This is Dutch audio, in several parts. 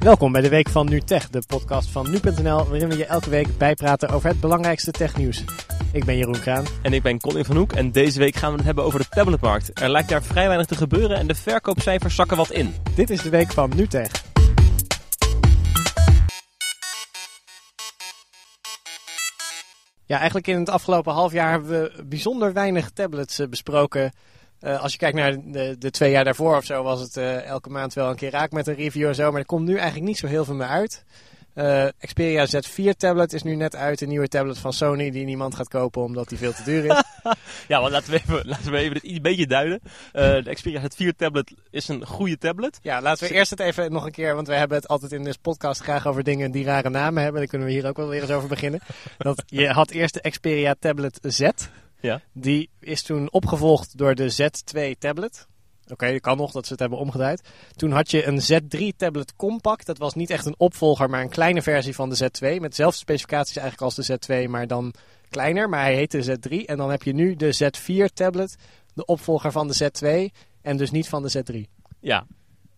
Welkom bij de Week van NuTech, de podcast van nu.nl, waarin we je elke week bijpraten over het belangrijkste technieuws. Ik ben Jeroen Kraan. En ik ben Colin van Hoek en deze week gaan we het hebben over de tabletmarkt. Er lijkt daar vrij weinig te gebeuren en de verkoopcijfers zakken wat in. Dit is de Week van NuTech. Ja, eigenlijk in het afgelopen half jaar hebben we bijzonder weinig tablets eh, besproken. Uh, als je kijkt naar de, de, twee jaar daarvoor of zo, was het uh, elke maand wel een keer raak met een review en zo. Maar er komt nu eigenlijk niet zo heel veel meer uit. Uh, Xperia Z4 tablet is nu net uit. Een nieuwe tablet van Sony die niemand gaat kopen omdat die veel te duur is. ja, want laten we even, laten we even dit iets beetje duiden. Uh, de Xperia Z4 tablet is een goede tablet. Ja, laten we eerst het even nog een keer, want we hebben het altijd in deze podcast graag over dingen die rare namen hebben. Daar kunnen we hier ook wel weer eens over beginnen. Dat, je had eerst de Xperia tablet Z. Ja. Die is toen opgevolgd door de Z2 tablet. Oké, okay, dat kan nog dat ze het hebben omgedraaid. Toen had je een Z3 tablet compact. Dat was niet echt een opvolger, maar een kleine versie van de Z2. Met dezelfde specificaties eigenlijk als de Z2, maar dan kleiner. Maar hij heette Z3. En dan heb je nu de Z4 tablet, de opvolger van de Z2. En dus niet van de Z3. Ja,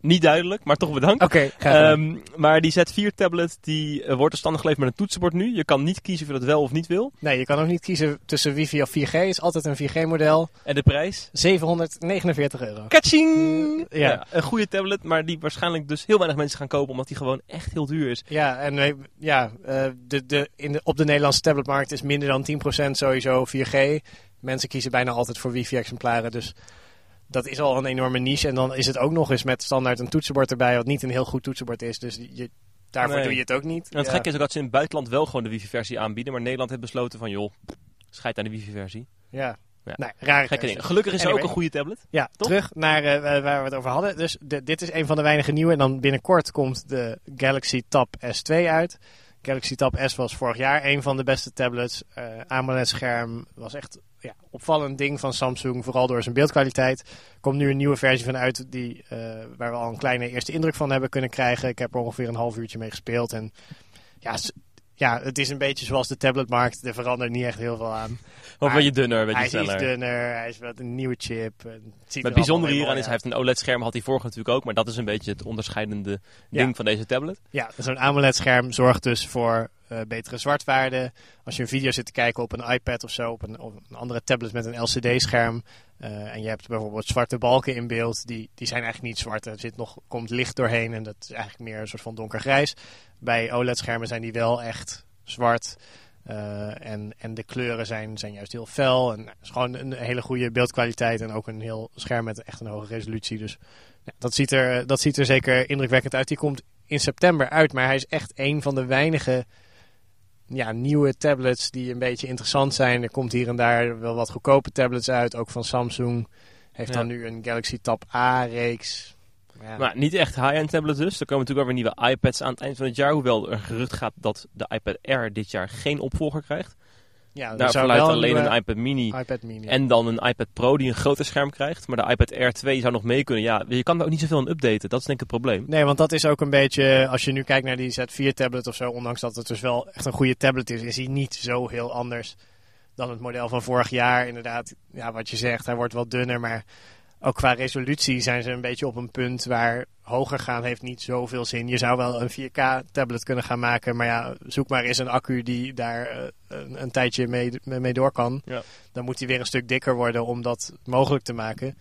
niet duidelijk, maar toch bedankt. Oké, okay, um, Maar die Z4-tablet die uh, wordt er standaard geleverd met een toetsenbord nu. Je kan niet kiezen of je dat wel of niet wil. Nee, je kan ook niet kiezen tussen wifi of 4G. Het is altijd een 4G-model. En de prijs? 749 euro. Kaching! Ja. ja. Een goede tablet, maar die waarschijnlijk dus heel weinig mensen gaan kopen, omdat die gewoon echt heel duur is. Ja, en ja, uh, de, de, in de, op de Nederlandse tabletmarkt is minder dan 10% sowieso 4G. Mensen kiezen bijna altijd voor wifi-exemplaren, dus dat is al een enorme niche. En dan is het ook nog eens met standaard een toetsenbord erbij, wat niet een heel goed toetsenbord is. Dus je, daarvoor nee. doe je het ook niet. En het ja. gekke is ook dat ze in het buitenland wel gewoon de wifi-versie aanbieden. Maar Nederland heeft besloten van, joh, scheid aan de wifi-versie. Ja. ja. Nee. Gekke ding. Gelukkig is er anyway. ook een goede tablet. Ja, toch? terug naar uh, waar we het over hadden. Dus de, dit is een van de weinige nieuwe. En dan binnenkort komt de Galaxy Tab S2 uit. Galaxy Tab S was vorig jaar een van de beste tablets. Uh, AMOLED-scherm was echt ja, opvallend ding van Samsung, vooral door zijn beeldkwaliteit. Komt nu een nieuwe versie van uit die, uh, waar we al een kleine eerste indruk van hebben kunnen krijgen. Ik heb er ongeveer een half uurtje mee gespeeld. En ja, ja, het is een beetje zoals de tabletmarkt. Er verandert niet echt heel veel aan. Of ben je dunner, weet je hij sneller. Is dunner, hij is wat een nieuwe chip. Het, het bijzondere hieraan is, hij heeft een OLED-scherm, had hij vorige natuurlijk ook. Maar dat is een beetje het onderscheidende ding van deze tablet. Ja, zo'n AMOLED-scherm zorgt dus voor uh, betere zwartwaarde. Als je een video zit te kijken op een iPad of zo, op een, op een andere tablet met een LCD-scherm. Uh, en je hebt bijvoorbeeld zwarte balken in beeld, die, die zijn eigenlijk niet zwart. Er zit nog, komt licht doorheen en dat is eigenlijk meer een soort van donkergrijs. Bij OLED-schermen zijn die wel echt zwart. Uh, en, en de kleuren zijn, zijn juist heel fel. En het is gewoon een hele goede beeldkwaliteit en ook een heel scherm met echt een hoge resolutie. Dus ja, dat, ziet er, dat ziet er zeker indrukwekkend uit. Die komt in september uit, maar hij is echt een van de weinige ja, nieuwe tablets die een beetje interessant zijn. Er komt hier en daar wel wat goedkope tablets uit, ook van Samsung. Heeft ja. dan nu een Galaxy Tab A-reeks. Ja. Maar niet echt high-end tablets dus. Er komen natuurlijk weer nieuwe iPads aan het eind van het jaar. Hoewel er gerucht gaat dat de iPad Air dit jaar geen opvolger krijgt. Ja, Daar verluidt alleen een iPad Mini, iPad Mini en dan een iPad Pro die een groter scherm krijgt. Maar de iPad Air 2 zou nog mee kunnen. Ja, je kan er ook niet zoveel aan updaten. Dat is denk ik het probleem. Nee, want dat is ook een beetje, als je nu kijkt naar die Z4 tablet of zo, ondanks dat het dus wel echt een goede tablet is, is hij niet zo heel anders dan het model van vorig jaar. Inderdaad, ja, wat je zegt, hij wordt wel dunner, maar ook qua resolutie zijn ze een beetje op een punt waar hoger gaan heeft niet zoveel zin. Je zou wel een 4K tablet kunnen gaan maken, maar ja, zoek maar eens een accu die daar uh, een, een, tijdje mee, mee door kan. Ja. Dan moet hij weer een stuk dikker worden om dat mogelijk te maken.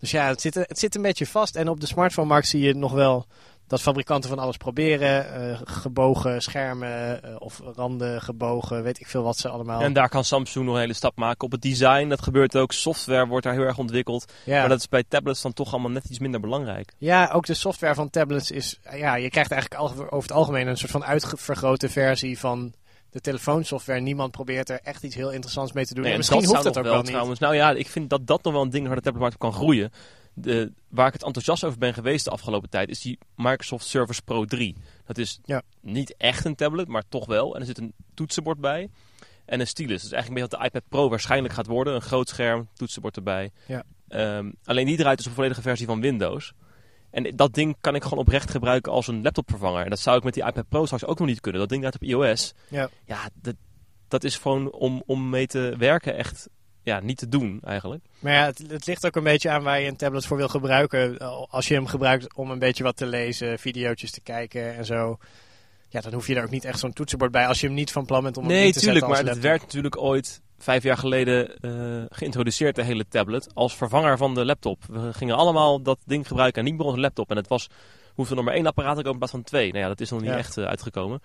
Dus ja, het zit, het zit een beetje vast. En op de smartphone-markt zie je nog wel dat fabrikanten van alles proberen. Uh, gebogen schermen uh, of randen gebogen, weet ik veel wat ze allemaal. En daar kan Samsung nog een hele stap maken. Op het design, dat gebeurt ook. Software wordt daar heel erg ontwikkeld. Ja. Maar dat is bij tablets dan toch allemaal net iets minder belangrijk. Ja, ook de software van tablets is... Ja, je krijgt eigenlijk over het algemeen een soort van uitvergrote versie van de telefoonsoftware. Niemand probeert er echt iets heel interessants mee te doen. Nee, en misschien dat hoeft het ook wel, wel trouwens. Nou ja, ik vind dat dat nog wel een ding waar de tabletmarkt kan groeien. De, waar ik het enthousiast over ben geweest de afgelopen tijd, is die Microsoft Surface Pro 3. Dat is ja. niet echt een tablet, maar toch wel. En er zit een toetsenbord bij en een stylus. Dus eigenlijk een beetje wat de iPad Pro waarschijnlijk gaat worden. Een groot scherm, toetsenbord erbij. Ja. Um, alleen die draait dus een volledige versie van Windows. En dat ding kan ik gewoon oprecht gebruiken als een laptopvervanger. En dat zou ik met die iPad Pro straks ook nog niet kunnen. Dat ding draait op iOS. Ja, ja dat, dat is gewoon om, om mee te werken echt ja, niet te doen eigenlijk. Maar ja, het, het, ligt ook een beetje aan waar je een tablet voor wil gebruiken. Als je hem gebruikt om een beetje wat te lezen, video's te kijken en zo. Ja, dan hoef je er ook niet echt zo'n toetsenbord bij als je hem niet van plan bent om nee, in te tuurlijk, zetten maar het werd natuurlijk ooit vijf jaar geleden uh, geïntroduceerd, de hele tablet, als vervanger van de laptop. We gingen allemaal dat ding gebruiken en niet meer onze laptop. En het was, hoefde nog maar één apparaat te komen in plaats van twee. Nou ja, dat is nog niet echt uh, uitgekomen.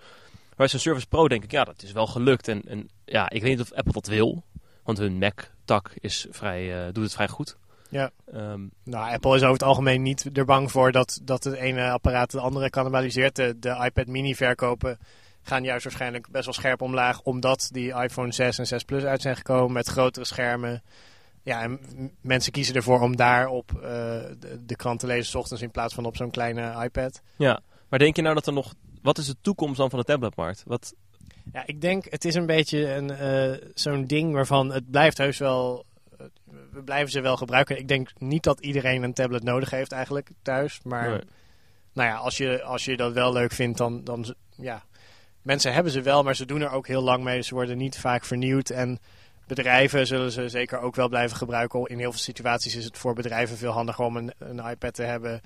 Maar zo'n Surface Pro denk ik, ja, dat is wel gelukt. En, en ja, ik weet niet of Apple dat wil. Want hun Mac-tak is vrij, uh, doet het vrij goed. Ja. Um, nou, Apple is over het algemeen niet er bang voor dat, dat het ene apparaat het andere cannibaliseert. De, de iPad mini verkopen gaan juist waarschijnlijk best wel scherp omlaag. Omdat die iPhone 6 en 6 Plus uit zijn gekomen met grotere schermen. Ja, en mensen kiezen ervoor om daarop uh, de, de krant te lezen s ochtends in plaats van op zo'n kleine iPad. Ja, maar denk je nou dat er nog... Wat is de toekomst dan van de tabletmarkt? Wat, ja, ik denk het is een beetje een, uh, zo'n ding waarvan het blijft heus wel. Uh, we blijven ze wel gebruiken. Ik denk niet dat iedereen een tablet nodig heeft eigenlijk thuis. Maar nee. nou ja, als je, als je dat wel leuk vindt, dan, dan ja. Mensen hebben ze wel, maar ze doen er ook heel lang mee. Ze worden niet vaak vernieuwd. En bedrijven zullen ze zeker ook wel blijven gebruiken. In heel veel situaties is het voor bedrijven veel handiger om een, een iPad te hebben.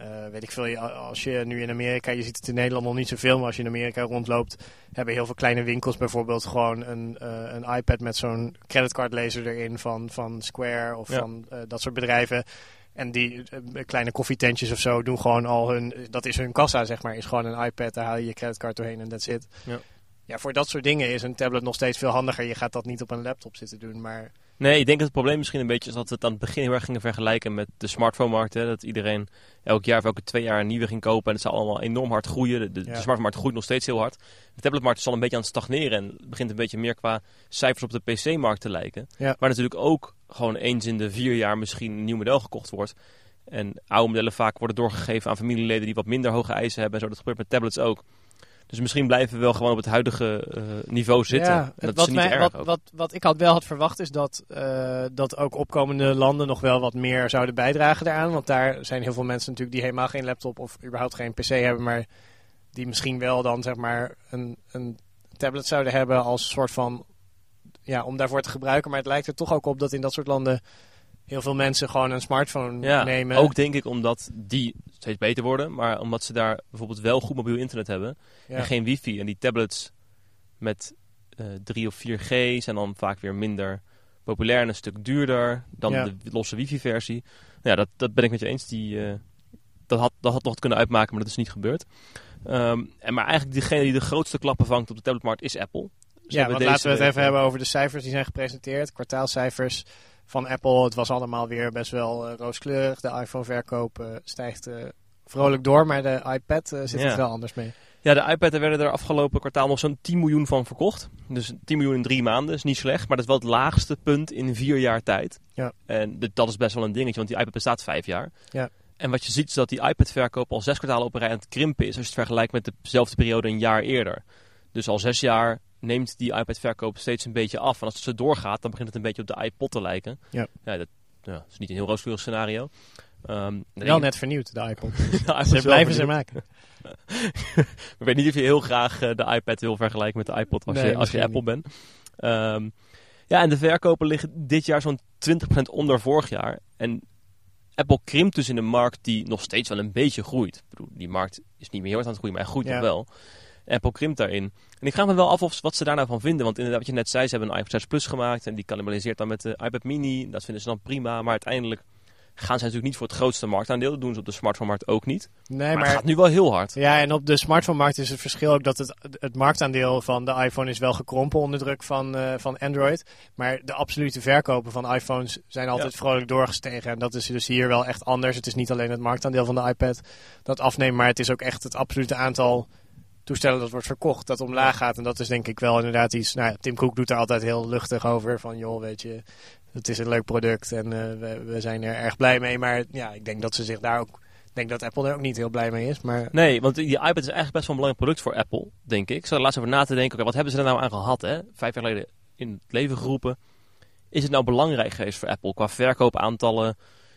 Uh, weet ik veel, als je nu in Amerika, je ziet het in Nederland nog niet zoveel, maar als je in Amerika rondloopt, hebben heel veel kleine winkels bijvoorbeeld gewoon een, uh, een iPad met zo'n creditcardlezer erin van, van Square of ja. van uh, dat soort bedrijven. En die kleine koffietentjes of zo doen gewoon al hun, dat is hun kassa zeg maar, is gewoon een iPad, daar haal je je creditcard doorheen en that's it. Ja. ja, voor dat soort dingen is een tablet nog steeds veel handiger. Je gaat dat niet op een laptop zitten doen, maar... Nee, ik denk dat het probleem misschien een beetje is dat we het aan het begin heel erg gingen vergelijken met de smartphone-markt. Hè? Dat iedereen elk jaar of elke twee jaar een nieuwe ging kopen en het zou allemaal enorm hard groeien. De, de, ja. de smartphone-markt groeit nog steeds heel hard. De tabletmarkt is al een beetje aan het stagneren en begint een beetje meer qua cijfers op de PC-markt te lijken. Ja. Waar natuurlijk ook gewoon eens in de vier jaar misschien een nieuw model gekocht wordt. En oude modellen vaak worden doorgegeven aan familieleden die wat minder hoge eisen hebben. En zo, dat gebeurt met tablets ook. Dus misschien blijven we wel gewoon op het huidige uh, niveau zitten. Ja, dat wat, is niet mij, erg wat, wat, wat, ik had wel had verwacht is dat, uh, dat ook opkomende landen nog wel wat meer zouden bijdragen daaraan. Want daar zijn heel veel mensen natuurlijk die helemaal geen laptop of überhaupt geen pc hebben. Maar die misschien wel dan zeg maar een, een tablet zouden hebben als soort van... Ja, om daarvoor te gebruiken. Maar het lijkt er toch ook op dat in dat soort landen heel veel mensen gewoon een smartphone ja, nemen. Ook denk ik omdat die steeds beter worden, maar omdat ze daar bijvoorbeeld wel goed mobiel internet hebben ja. en geen wifi. En die tablets met uh, 3 of 4G zijn dan vaak weer minder populair en een stuk duurder dan Ja. de losse wifi-versie. Ja, dat, dat ben ik met je eens. Die, eh, dat, had, dat had nog kunnen uitmaken, maar dat is niet gebeurd. Ehm, en maar eigenlijk degene die de grootste klappen vangt op de tabletmarkt is Apple. Ze Ja, want laten we het even eh, hebben over de cijfers die zijn gepresenteerd. Kwartaalcijfers van Apple. Het was allemaal weer best wel eh, rooskleurig. De iPhone-verkoop eh, stijgt eh, vrolijk door, maar de iPad eh, zit Ja. het wel anders mee. Ja, de iPad, werden er afgelopen kwartaal nog zo'n 10 miljoen van verkocht. Dus 10 miljoen in drie maanden is niet slecht, maar dat is wel het laagste punt in vier jaar tijd. Ja. En dat is best wel een dingetje, want die iPad bestaat vijf jaar. Ja. En wat je ziet is dat die iPad-verkoop al zes kwartalen op een rij aan het krimpen is als je het vergelijkt met dezelfde periode een jaar eerder. Dus al zes jaar neemt die iPad-verkoop steeds een beetje af. En als het zo doorgaat, dan begint het een beetje op de iPod te lijken. Ja. dat ja, is niet een heel rooskleurig scenario. Ehm, Wel net vernieuwd, de iPod. de Ze blijven ze maken. Ik weet niet of je heel graag eh, de iPad wil vergelijken met de iPod als, Nee, je, als je Apple bent. Ehm, ja, en de verkopen liggen dit jaar zo'n 20% onder vorig jaar. En Apple krimpt dus in een markt die nog steeds wel een beetje groeit. Ik bedoel, die markt is niet meer heel hard aan het groeien, maar hij groeit Ja. nog wel. Apple krimpt daarin. En ik vraag me wel af of, wat ze daar nou van vinden. Want inderdaad, wat je net zei, ze hebben een iPad 6 Plus gemaakt. En die cannibaliseert dan met de iPad Mini. Dat vinden ze dan prima. Maar uiteindelijk gaan ze natuurlijk niet voor het grootste marktaandeel. Dat doen ze op de smartphone-markt ook niet. Nee, Maar, maar... het gaat nu wel heel hard. Ja, en op de smartphone-markt is het verschil ook dat het, het marktaandeel van de iPhone is wel gekrompen onder druk van, eh, van Android. Maar de absolute verkopen van iPhones zijn altijd vrolijk doorgestegen. En dat is dus hier wel echt anders. Het is niet alleen het marktaandeel van de iPad dat afneemt, maar het is ook echt het absolute aantal toestellen dat wordt verkocht dat omlaag gaat. En dat is denk ik wel inderdaad iets... Nou, ja, Tim Cook doet er altijd heel luchtig over. Van joh, weet je, het is een leuk product en eh, we, we zijn er erg blij mee. Maar ja, ik denk dat ze zich daar ook... Ik denk dat Apple er ook niet heel blij mee is, maar... Nee, want die iPad is eigenlijk best wel een belangrijk product voor Apple, denk ik. Ik zat er laatst over na te denken, oké, wat hebben ze er nou aan gehad, hè? Vijf jaar geleden in het leven geroepen. Is het nou belangrijk geweest voor Apple qua verkoopaantallen?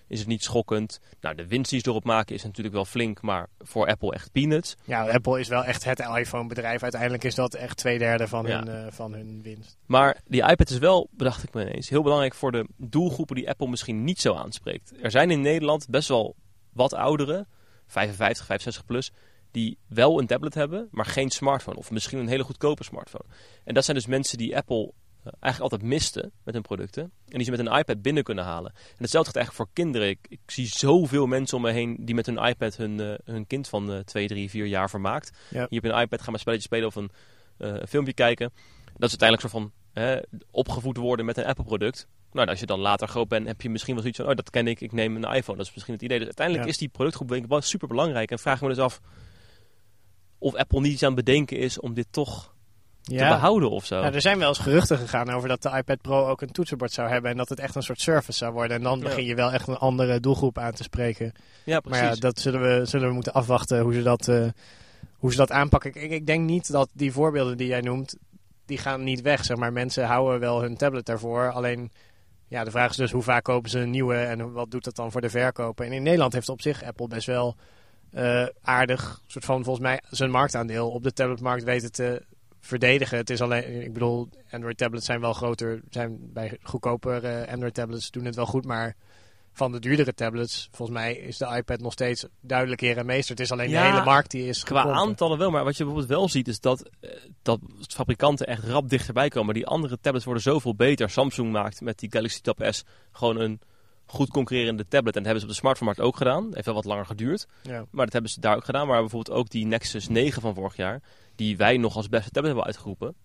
Is het niet schokkend. Nou, de winst die ze erop maken is natuurlijk wel flink, maar voor Apple echt peanuts. Ja, Apple is wel echt het iPhone-bedrijf. Uiteindelijk is dat echt twee derde van, Ja. hun, eh, van hun winst. Maar die iPad is wel, bedacht ik me ineens, heel belangrijk voor de doelgroepen die Apple misschien niet zo aanspreekt. Er zijn in Nederland best wel wat ouderen, 55, 65 plus, die wel een tablet hebben, maar geen smartphone. Of misschien een hele goedkope smartphone. En dat zijn dus mensen die Apple eigenlijk altijd miste met hun producten. En die ze met een iPad binnen kunnen halen. En hetzelfde geldt eigenlijk voor kinderen. Ik, ik zie zoveel mensen om me heen die met hun iPad hun, eh, hun kind van eh 2, 3, 4 jaar vermaakt. Ja. Je hebt een iPad, ga maar spelletjes spelen of een eh, een filmpje kijken. Dat is uiteindelijk soort van hè, opgevoed worden met een Apple-product. Nou, en als je dan later groot bent, heb je misschien wel zoiets van... oh, dat ken ik, ik neem een iPhone. Dat is misschien het idee. Dus uiteindelijk Ja. is die productgroep denk ik wel super belangrijk. En vraag ik me dus af of Apple niet iets aan het bedenken is om dit toch te behouden of zo. Ja, er zijn wel eens geruchten gegaan over dat de iPad Pro ook een toetsenbord zou hebben. En dat het echt een soort service zou worden. En dan begin je wel echt een andere doelgroep aan te spreken. ja, precies. Maar ja, dat zullen we, zullen we moeten afwachten hoe ze dat, eh, hoe ze dat aanpakken. Ik, ik denk niet dat die voorbeelden die jij noemt, die gaan niet weg. Zeg maar. Mensen houden wel hun tablet daarvoor. Alleen ja, de vraag is dus hoe vaak kopen ze een nieuwe en wat doet dat dan voor de verkoper. En in Nederland heeft op zich Apple best wel eh, aardig, soort van volgens mij zijn marktaandeel op de tabletmarkt weten te verdedigen. Het is alleen, ik bedoel, Android tablets zijn wel groter, zijn bij goedkoper eh, Android tablets doen het wel goed, maar van de duurdere tablets, volgens mij is de iPad nog steeds duidelijk heer en meester. Het is alleen Ja, de hele markt die is Qua aantallen wel, maar wat je bijvoorbeeld wel ziet is dat, eh, dat fabrikanten echt rap dichterbij komen. Die andere tablets worden zoveel beter. Samsung maakt met die Galaxy Tab S gewoon een goed concurrerende tablet. En dat hebben ze op de smartphone-markt ook gedaan. Heeft wel wat langer geduurd. Ja. Maar dat hebben ze daar ook gedaan. Maar bijvoorbeeld ook die Nexus 9 van vorig jaar, die wij nog als beste tablet hebben uitgeroepen.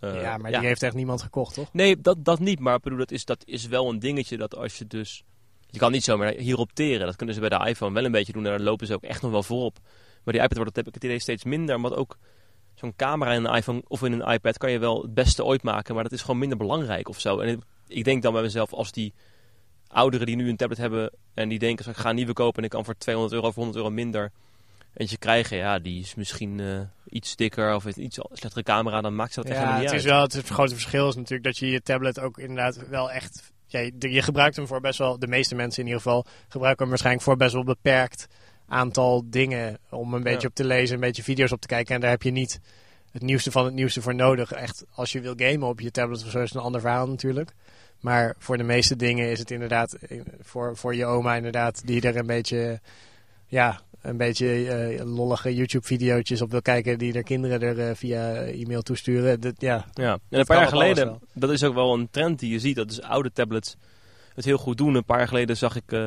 Eh, ja, maar die heeft echt niemand gekocht, toch? Nee, dat, dat niet. Maar bedoel, dat, is, dat is wel een dingetje dat als je dus... Je kan niet zomaar hierop teren. Dat kunnen ze bij de iPhone wel een beetje doen. En daar lopen ze ook echt nog wel voorop. Maar die iPad wordt, dat heb ik het idee, steeds minder. Omdat ook zo'n camera in een iPhone of in een iPad kan je wel het beste ooit maken. Maar dat is gewoon minder belangrijk of zo. En ik denk dan bij mezelf, als die ouderen die nu een tablet hebben... en die denken, ik ga een nieuwe kopen en ik kan voor 200 euro of 100 euro minder... eentje krijgen, ja, die is misschien eh, iets dikker of iets slechtere camera. Dan maakt ze dat Ja, helemaal het niet is uit. wel het grote verschil is natuurlijk dat je je tablet ook inderdaad wel echt. Ja, je, je gebruikt hem voor best wel, de meeste mensen in ieder geval, gebruiken hem waarschijnlijk voor best wel beperkt aantal dingen. Om een beetje Ja. op te lezen, een beetje video's op te kijken. En daar heb je niet het nieuwste van het nieuwste voor nodig. Echt, als je wil gamen op je tablet of zo, is een ander verhaal natuurlijk. Maar voor de meeste dingen is het inderdaad eh, voor, voor je oma inderdaad, die er een beetje, ja, een beetje eh, lollige YouTube-video's op wil kijken, die er kinderen er eh, via e-mail toesturen. Dat, ja, Ja, en een paar jaar geleden, dat is ook wel een trend die je ziet, dat dus oude tablets het heel goed doen. Een paar jaar geleden zag ik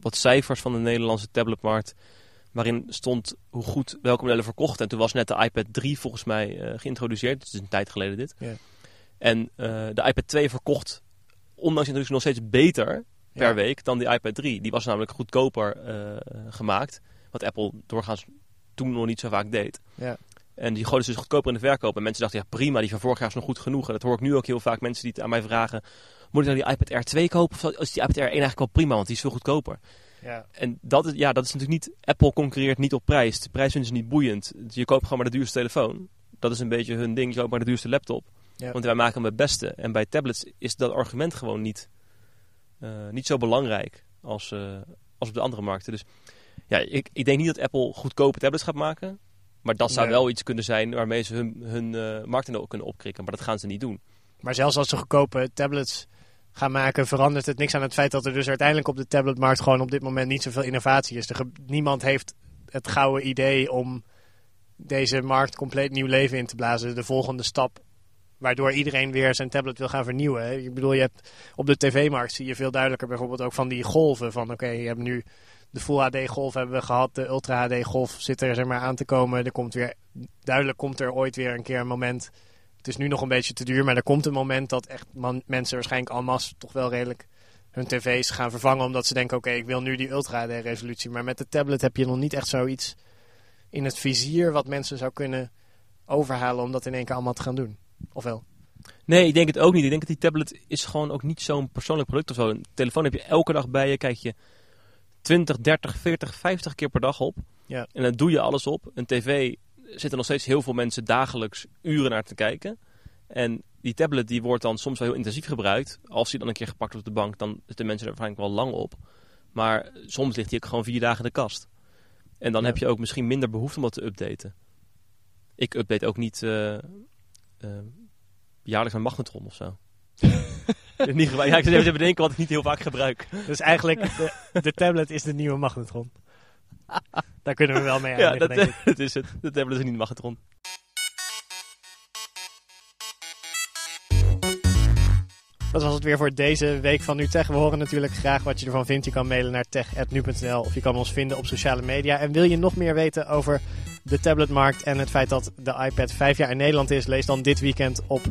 wat cijfers van de Nederlandse tabletmarkt, waarin stond hoe goed welke modellen verkochten. En toen was net de iPad 3 volgens mij geïntroduceerd, dus het is een tijd geleden dit. Ja. En eh, de iPad 2 verkocht, ondanks de introductie, nog steeds beter per Ja. week dan die iPad 3. Die was namelijk goedkoper eh, gemaakt, wat Apple doorgaans toen nog niet zo vaak deed. Ja. En die gooiden ze dus goedkoper in de verkoop. En mensen dachten, ja prima, die van vorig jaar is nog goed genoeg. En dat hoor ik nu ook heel vaak mensen die het aan mij vragen. Moet ik nou die iPad Air 2 kopen? Of is die iPad Air 1 eigenlijk wel prima, want die is veel goedkoper. Ja. En dat is, ja, dat is natuurlijk niet... Apple concurreert niet op prijs. De prijs vinden ze niet boeiend. Je koopt gewoon maar de duurste telefoon. Dat is een beetje hun ding. Je koopt maar de duurste laptop. Ja. Want wij maken hem het beste. En bij tablets is dat argument gewoon niet, eh, niet zo belangrijk als, eh, als op de andere markten. Dus ja, ik, ik denk niet dat Apple goedkope tablets gaat maken. Maar dat zou Nee. wel iets kunnen zijn waarmee ze hun, hun eh marktaandeel kunnen opkrikken. Maar dat gaan ze niet doen. Maar zelfs als ze goedkope tablets gaan maken, verandert het niks aan het feit dat er dus uiteindelijk op de tabletmarkt gewoon op dit moment niet zoveel innovatie is. Er niemand heeft het gouden idee om deze markt compleet nieuw leven in te blazen. De volgende stap waardoor iedereen weer zijn tablet wil gaan vernieuwen. Ik bedoel, je hebt op de tv-markt zie je veel duidelijker bijvoorbeeld ook van die golven. Van oké, je hebt nu de Full HD golf hebben we gehad, de Ultra HD golf zit er zeg maar aan te komen. Er komt weer, duidelijk komt er ooit weer een keer een moment het is nu nog een beetje te duur, maar er komt een moment dat echt mensen waarschijnlijk en masse toch wel redelijk hun tv's gaan vervangen. Omdat ze denken, oké, ik wil nu die ultra HD resolutie. Maar met de tablet heb je nog niet echt zoiets in het vizier wat mensen zou kunnen overhalen om dat in één keer allemaal te gaan doen. Of wel? Nee, ik denk het ook niet. Ik denk dat die tablet is gewoon ook niet zo'n persoonlijk product of zo. Een telefoon heb je elke dag bij je. Kijk je 20, 30, 40, 50 keer per dag op. Ja. En dan doe je alles op. Een tv zitten nog steeds heel veel mensen dagelijks uren naar te kijken. En die tablet die wordt dan soms wel heel intensief gebruikt. Als die dan een keer gepakt wordt op de bank, dan zitten mensen er waarschijnlijk wel lang op. Maar soms ligt hij ook gewoon vier dagen in de kast. En dan Ja. heb je ook misschien minder behoefte om dat te updaten. Ik update ook niet eh, eh, jaarlijks mijn magnetron of zo. niet ja, ik zit even te bedenken wat ik niet heel vaak gebruik. Dus eigenlijk, de, de tablet is de nieuwe magnetron. Daar kunnen we wel mee Ja, eindigen, dat, denk ik. dat is het. Hebben we dus niet magnetron. Dat was het weer voor deze week van NuTech. We horen natuurlijk graag wat je ervan vindt. Je kan mailen naar tech.nu.nl of je kan ons vinden op sociale media. En wil je nog meer weten over de tabletmarkt en het feit dat de iPad vijf jaar in Nederland is? Lees dan dit weekend op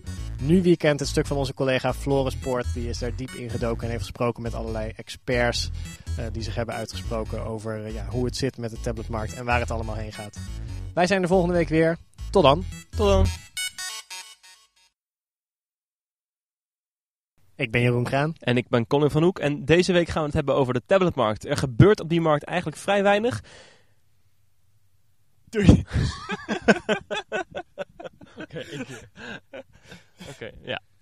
Nu Weekend het stuk van onze collega Floris Poort. Die is daar diep ingedoken en heeft gesproken met allerlei experts eh, die zich hebben uitgesproken over eh, ja, hoe het zit met de tabletmarkt en waar het allemaal heen gaat. Wij zijn de volgende week weer. Tot dan. Tot dan. Ik ben Jeroen Graan. En ik ben Colin van Hoek. En deze week gaan we het hebben over de tabletmarkt. Er gebeurt op die markt eigenlijk vrij weinig. Doei. Oké, één keer. Oké, ja.